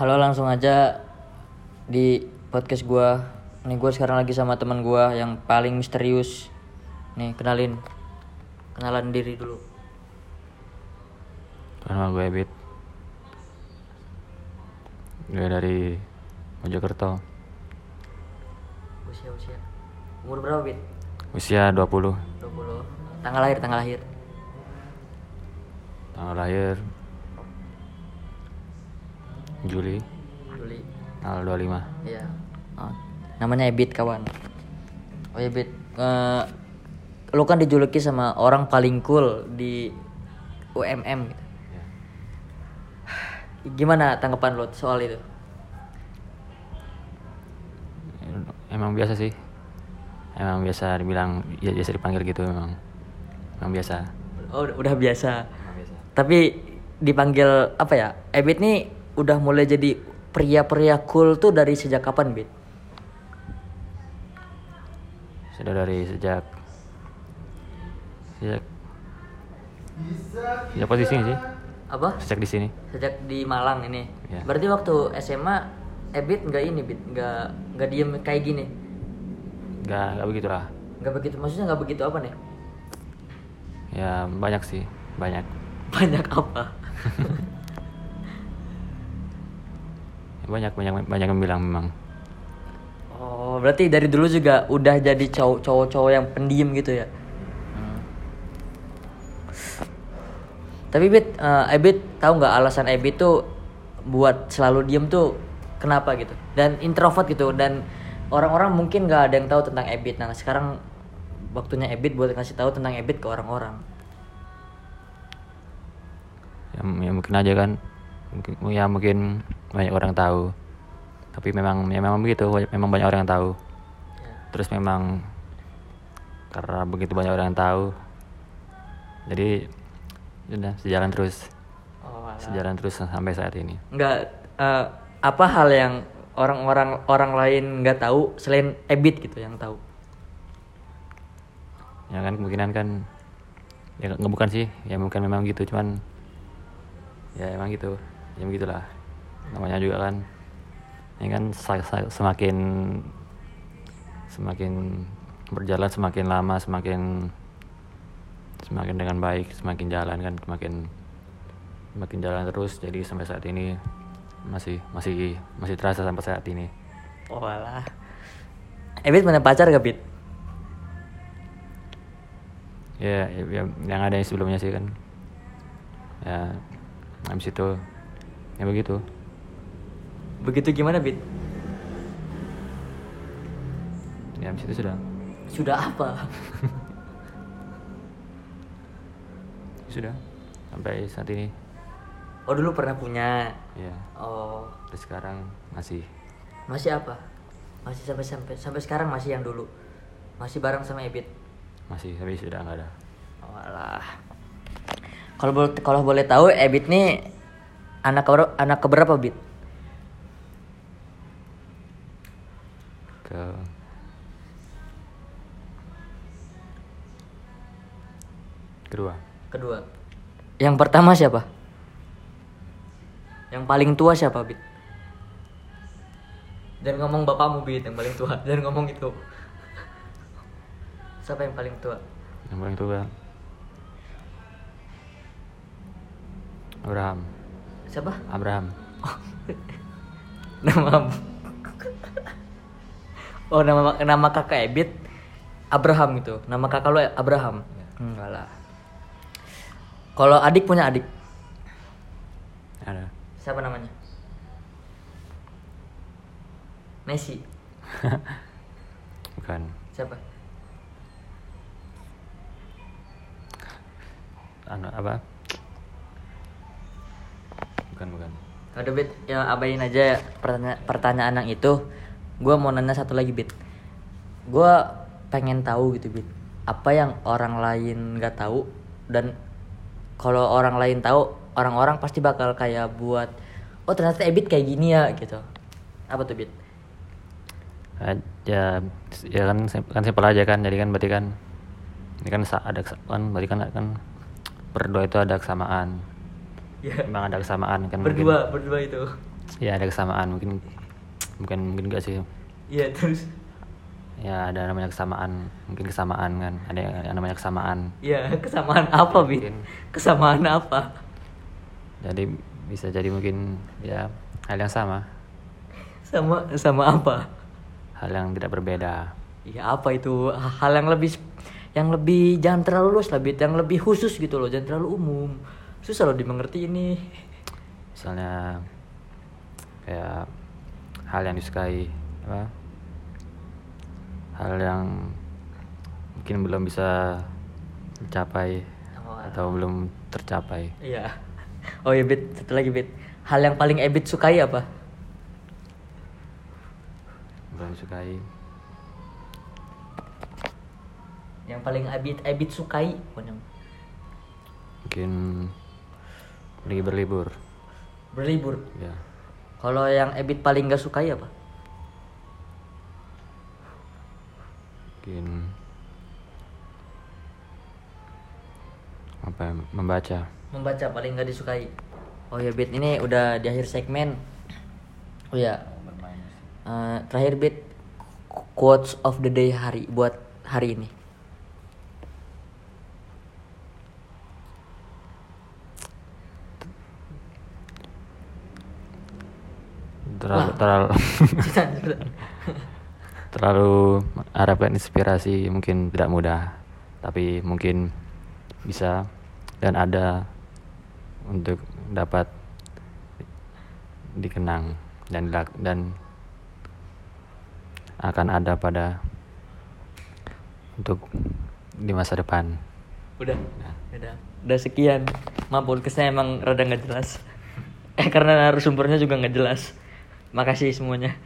Halo langsung aja di podcast gua. Nih gua sekarang lagi sama teman gua yang paling misterius. Nih kenalin. Kenalan diri dulu. Nama gue Ebit Gue dari Mojokerto Usia usia. Umur berapa, Bit? Usia 20 20. Tanggal lahir, tanggal lahir. Tanggal lahir Juli Juli. Tanggal 25 Iya. Oh, namanya Ebit kawan. Oh Ebit, eh lu kan dijuluki sama orang paling cool di UMM gitu. Gimana tanggapan lo soal itu? Emang biasa sih Emang biasa dibilang Ya biasa dipanggil gitu emang Emang biasa Oh udah- udah biasa. Emang biasa Tapi dipanggil apa ya? Ebit nih udah mulai jadi pria-pria cool tuh dari sejak kapan, Bit? Sudah dari sejak Sejak Sejak posisi sih Apa? Sejak di sini Sejak di Malang ini. Ya. Berarti waktu SMA Ebit nggak ini, Bit, nggak nggak diem kayak gini. Gak, gak begitu lah Nggak begitu, maksudnya nggak begitu apa nih? Ya banyak sih Banyak Banyak apa? Banyak banyak banyak yang bilang memang Oh, berarti dari dulu juga udah jadi cowok cowok-cowok yang pendiam gitu ya? Tapi Bit, eh, Ebit tahu nggak alasan Ebit tuh buat selalu diem tuh kenapa gitu? Dan introvert gitu dan orang-orang mungkin nggak ada yang tahu tentang Ebit. Nah sekarang waktunya Ebit buat ngasih tahu tentang Ebit ke orang-orang. ya, ya mungkin aja kan mungkin ya mungkin banyak orang tahu. Tapi memang ya memang begitu memang banyak orang yang tahu. Terus memang karena begitu banyak orang yang tahu jadi sudah sejalan terus. Oh, alah. sejalan terus sampai saat ini. Nggak eh, apa hal yang orang-orang orang lain nggak tahu selain Ebit gitu yang tahu? ya kan kemungkinan kan ya nggak bukan sih ya bukan memang gitu cuman ya emang gitu ya begitulah namanya juga kan. Ini kan semakin semakin berjalan semakin lama semakin semakin dengan baik semakin jalan kan semakin semakin jalan terus. Jadi sampai saat ini masih masih masih terasa sampai saat ini. Oh alah. Ebit punya pacar gak, Bit? ya, ya, ya, yang ada yang sebelumnya sih kan. Ya habis itu ya begitu Begitu gimana, Bit? ya habis itu sudah Sudah apa? sudah sampai saat ini Oh, dulu pernah punya. ya Oh, terus sekarang masih masih apa? Masih sampai sampai sampai sekarang masih yang dulu. Masih bareng sama Ebit. masih tapi sudah nggak ada Oh alah. Kalau boleh kalau boleh tahu Ebit nih anak anak keberapa, Bit? Ke kedua Kedua. Yang pertama siapa? Yang paling tua siapa, Bit? Dan ngomong bapakmu, Bit, yang paling tua. Dan ngomong itu. Siapa yang paling tua? yang paling tua Abraham Siapa? Abraham Nama Oh, nama nama kakak Ebit Abraham gitu. Nama kakak lo Abraham. Enggak lah. Kalau adik punya adik, ada siapa namanya? Messi. bukan Siapa? anu apa bukan bukan Udah Bit, ya abain aja pertanya pertanyaan yang itu. Gua mau nanya satu lagi Bit. Gua pengen tahu gitu Bit. Apa yang orang lain nggak tahu dan kalau orang lain tahu, orang-orang pasti bakal kayak buat oh ternyata Ebit kayak gini ya gitu. Apa tuh Bit? ya ya kan kan simpel aja kan jadi kan berarti kan ini kan ada kan berarti kan kan berdua itu ada kesamaan Ya. memang ada kesamaan kan mungkin. Berdua, berdua itu. ya ada kesamaan mungkin mungkin mungkin enggak sih. Iya terus? Ya ada namanya kesamaan. Mungkin kesamaan kan. Ada yang, namanya kesamaan. Iya kesamaan apa Mungkin. kesamaan apa? Jadi bisa jadi mungkin ya hal yang sama. Sama sama apa? Hal yang tidak berbeda. Iya apa itu? Hal yang lebih yang lebih jangan terlalu luas lah Bit. yang lebih khusus gitu loh jangan terlalu umum. Susah loh dimengerti ini. Misalnya kayak hal yang disukai apa? Hal yang mungkin belum bisa dicapai Oh, atau belum tercapai. Iya. Oh iya Bit. Satu lagi Bit. Hal yang paling Ebit sukai apa? Belum disukai yang paling Ebit Ebit sukai? Mungkin pergi berlibur. Berlibur? Ya kalau yang Ebit paling gak sukai apa? Mungkin apa ya, membaca. Membaca paling gak disukai. Oh ya Bit ini udah di akhir segmen. Oh ya. Eh, terakhir Bit quotes of the day hari buat hari ini terlalu Wah. terlalu. Terlalu harapkan inspirasi mungkin tidak mudah tapi mungkin bisa dan ada untuk dapat dikenang dan dan akan ada pada untuk di masa depan. Udah. Udah. Udah sekian. Maaf podcastnya emang rada nggak jelas. Eh karena narasumbernya juga nggak jelas makasih semuanya